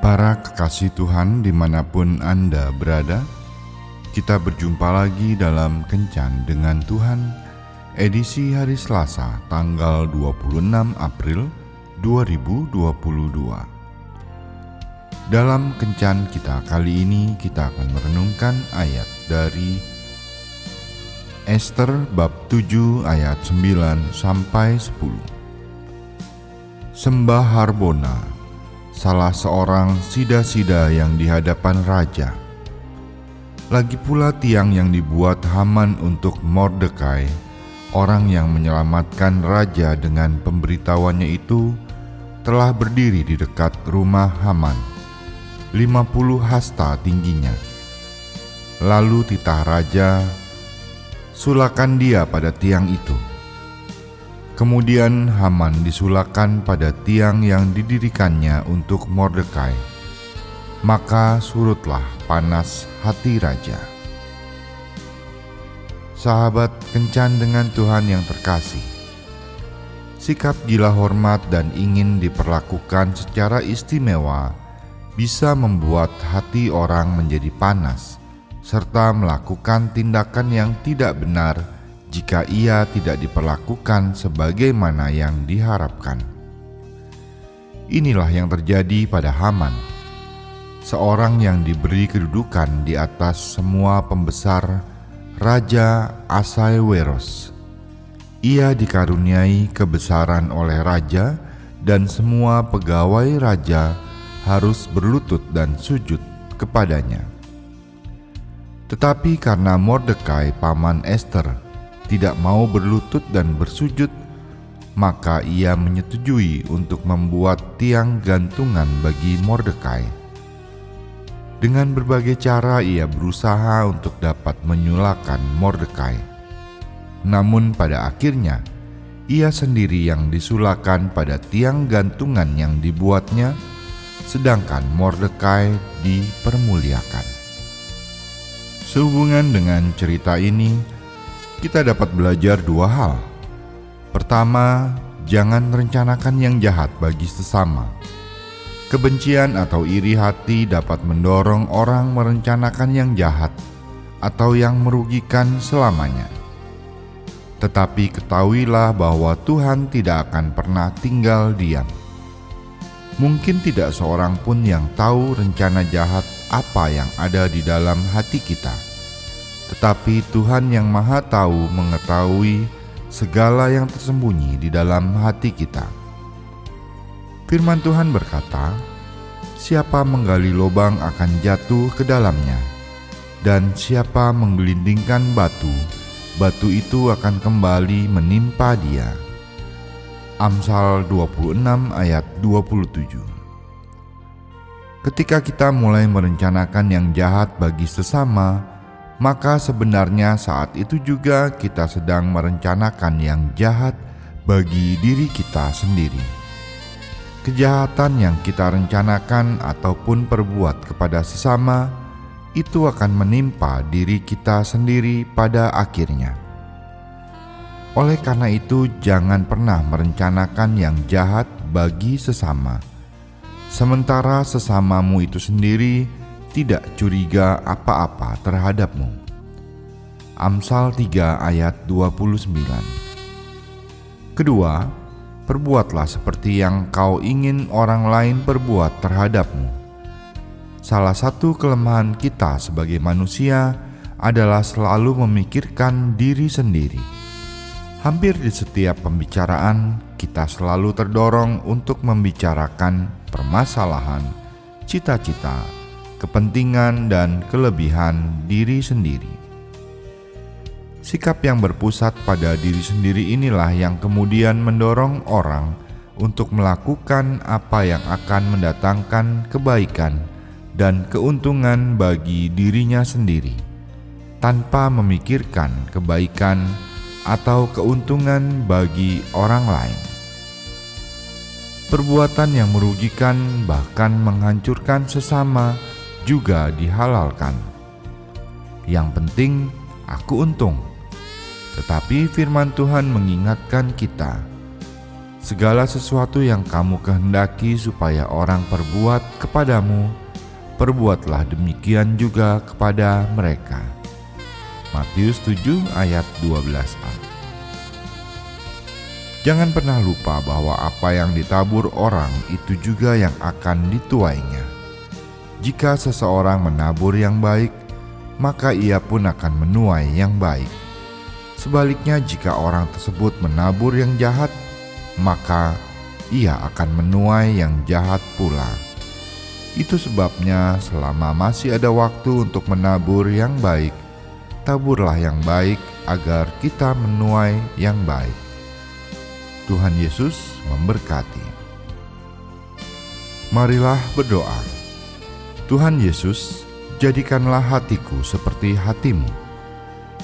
Para kekasih Tuhan di mana pun Anda berada, kita berjumpa lagi dalam Kencan dengan Tuhan, edisi hari Selasa tanggal 26 April 2022. Dalam Kencan kita kali ini kita akan merenungkan ayat dari Esther bab 7 ayat 9 sampai 10. Sembah Harbona, salah seorang sida-sida yang di hadapan raja. Lagi pula tiang yang dibuat Haman untuk Mordekai, orang yang menyelamatkan raja dengan pemberitahuannya itu, telah berdiri di dekat rumah Haman, 50 hasta tingginya. Lalu titah raja, sulakan dia pada tiang itu Kemudian Haman disulakan pada tiang yang didirikannya untuk Mordekai. Maka surutlah panas hati raja. Sahabat kencan dengan Tuhan yang terkasih. Sikap gila hormat dan ingin diperlakukan secara istimewa bisa membuat hati orang menjadi panas serta melakukan tindakan yang tidak benar jika ia tidak diperlakukan sebagaimana yang diharapkan. Inilah yang terjadi pada Haman, seorang yang diberi kedudukan di atas semua pembesar Raja Asaiweros. Ia dikaruniai kebesaran oleh raja dan semua pegawai raja harus berlutut dan sujud kepadanya. Tetapi karena Mordekai paman Esther tidak mau berlutut dan bersujud, maka ia menyetujui untuk membuat tiang gantungan bagi Mordekai. Dengan berbagai cara ia berusaha untuk dapat menyulakan Mordekai. Namun pada akhirnya ia sendiri yang disulakan pada tiang gantungan yang dibuatnya, sedangkan Mordekai dipermuliakan. Sehubungan dengan cerita ini, kita dapat belajar dua hal. Pertama, jangan rencanakan yang jahat bagi sesama. Kebencian atau iri hati dapat mendorong orang merencanakan yang jahat atau yang merugikan selamanya. Tetapi ketahuilah bahwa Tuhan tidak akan pernah tinggal diam. Mungkin tidak seorang pun yang tahu rencana jahat apa yang ada di dalam hati kita tetapi Tuhan yang Maha Tahu mengetahui segala yang tersembunyi di dalam hati kita. Firman Tuhan berkata, "Siapa menggali lubang akan jatuh ke dalamnya, dan siapa menggelindingkan batu, batu itu akan kembali menimpa dia." Amsal 26 ayat 27 Ketika kita mulai merencanakan yang jahat bagi sesama, maka sebenarnya saat itu juga kita sedang merencanakan yang jahat bagi diri kita sendiri. Kejahatan yang kita rencanakan ataupun perbuat kepada sesama itu akan menimpa diri kita sendiri pada akhirnya. Oleh karena itu, jangan pernah merencanakan yang jahat bagi sesama, sementara sesamamu itu sendiri tidak curiga apa-apa terhadapmu. Amsal 3 ayat 29 Kedua, perbuatlah seperti yang kau ingin orang lain perbuat terhadapmu. Salah satu kelemahan kita sebagai manusia adalah selalu memikirkan diri sendiri. Hampir di setiap pembicaraan, kita selalu terdorong untuk membicarakan permasalahan, cita-cita, kepentingan, dan kelebihan diri sendiri. Sikap yang berpusat pada diri sendiri inilah yang kemudian mendorong orang untuk melakukan apa yang akan mendatangkan kebaikan dan keuntungan bagi dirinya sendiri, tanpa memikirkan kebaikan atau keuntungan bagi orang lain. Perbuatan yang merugikan, bahkan menghancurkan sesama juga dihalalkan. Yang penting aku untung. Tetapi firman Tuhan mengingatkan kita, segala sesuatu yang kamu kehendaki supaya orang perbuat kepadamu, perbuatlah demikian juga kepada mereka. Matius 7 ayat 12a Jangan pernah lupa bahwa apa yang ditabur orang itu juga yang akan dituainya. Jika seseorang menabur yang baik, maka ia pun akan menuai yang baik. Sebaliknya, jika orang tersebut menabur yang jahat, maka ia akan menuai yang jahat pula. Itu sebabnya, selama masih ada waktu untuk menabur yang baik, taburlah yang baik agar kita menuai yang baik. Tuhan Yesus memberkati. Marilah berdoa. Tuhan Yesus, jadikanlah hatiku seperti hatimu,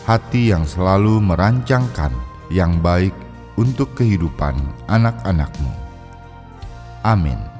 hati yang selalu merancangkan yang baik untuk kehidupan anak-anakmu. Amin.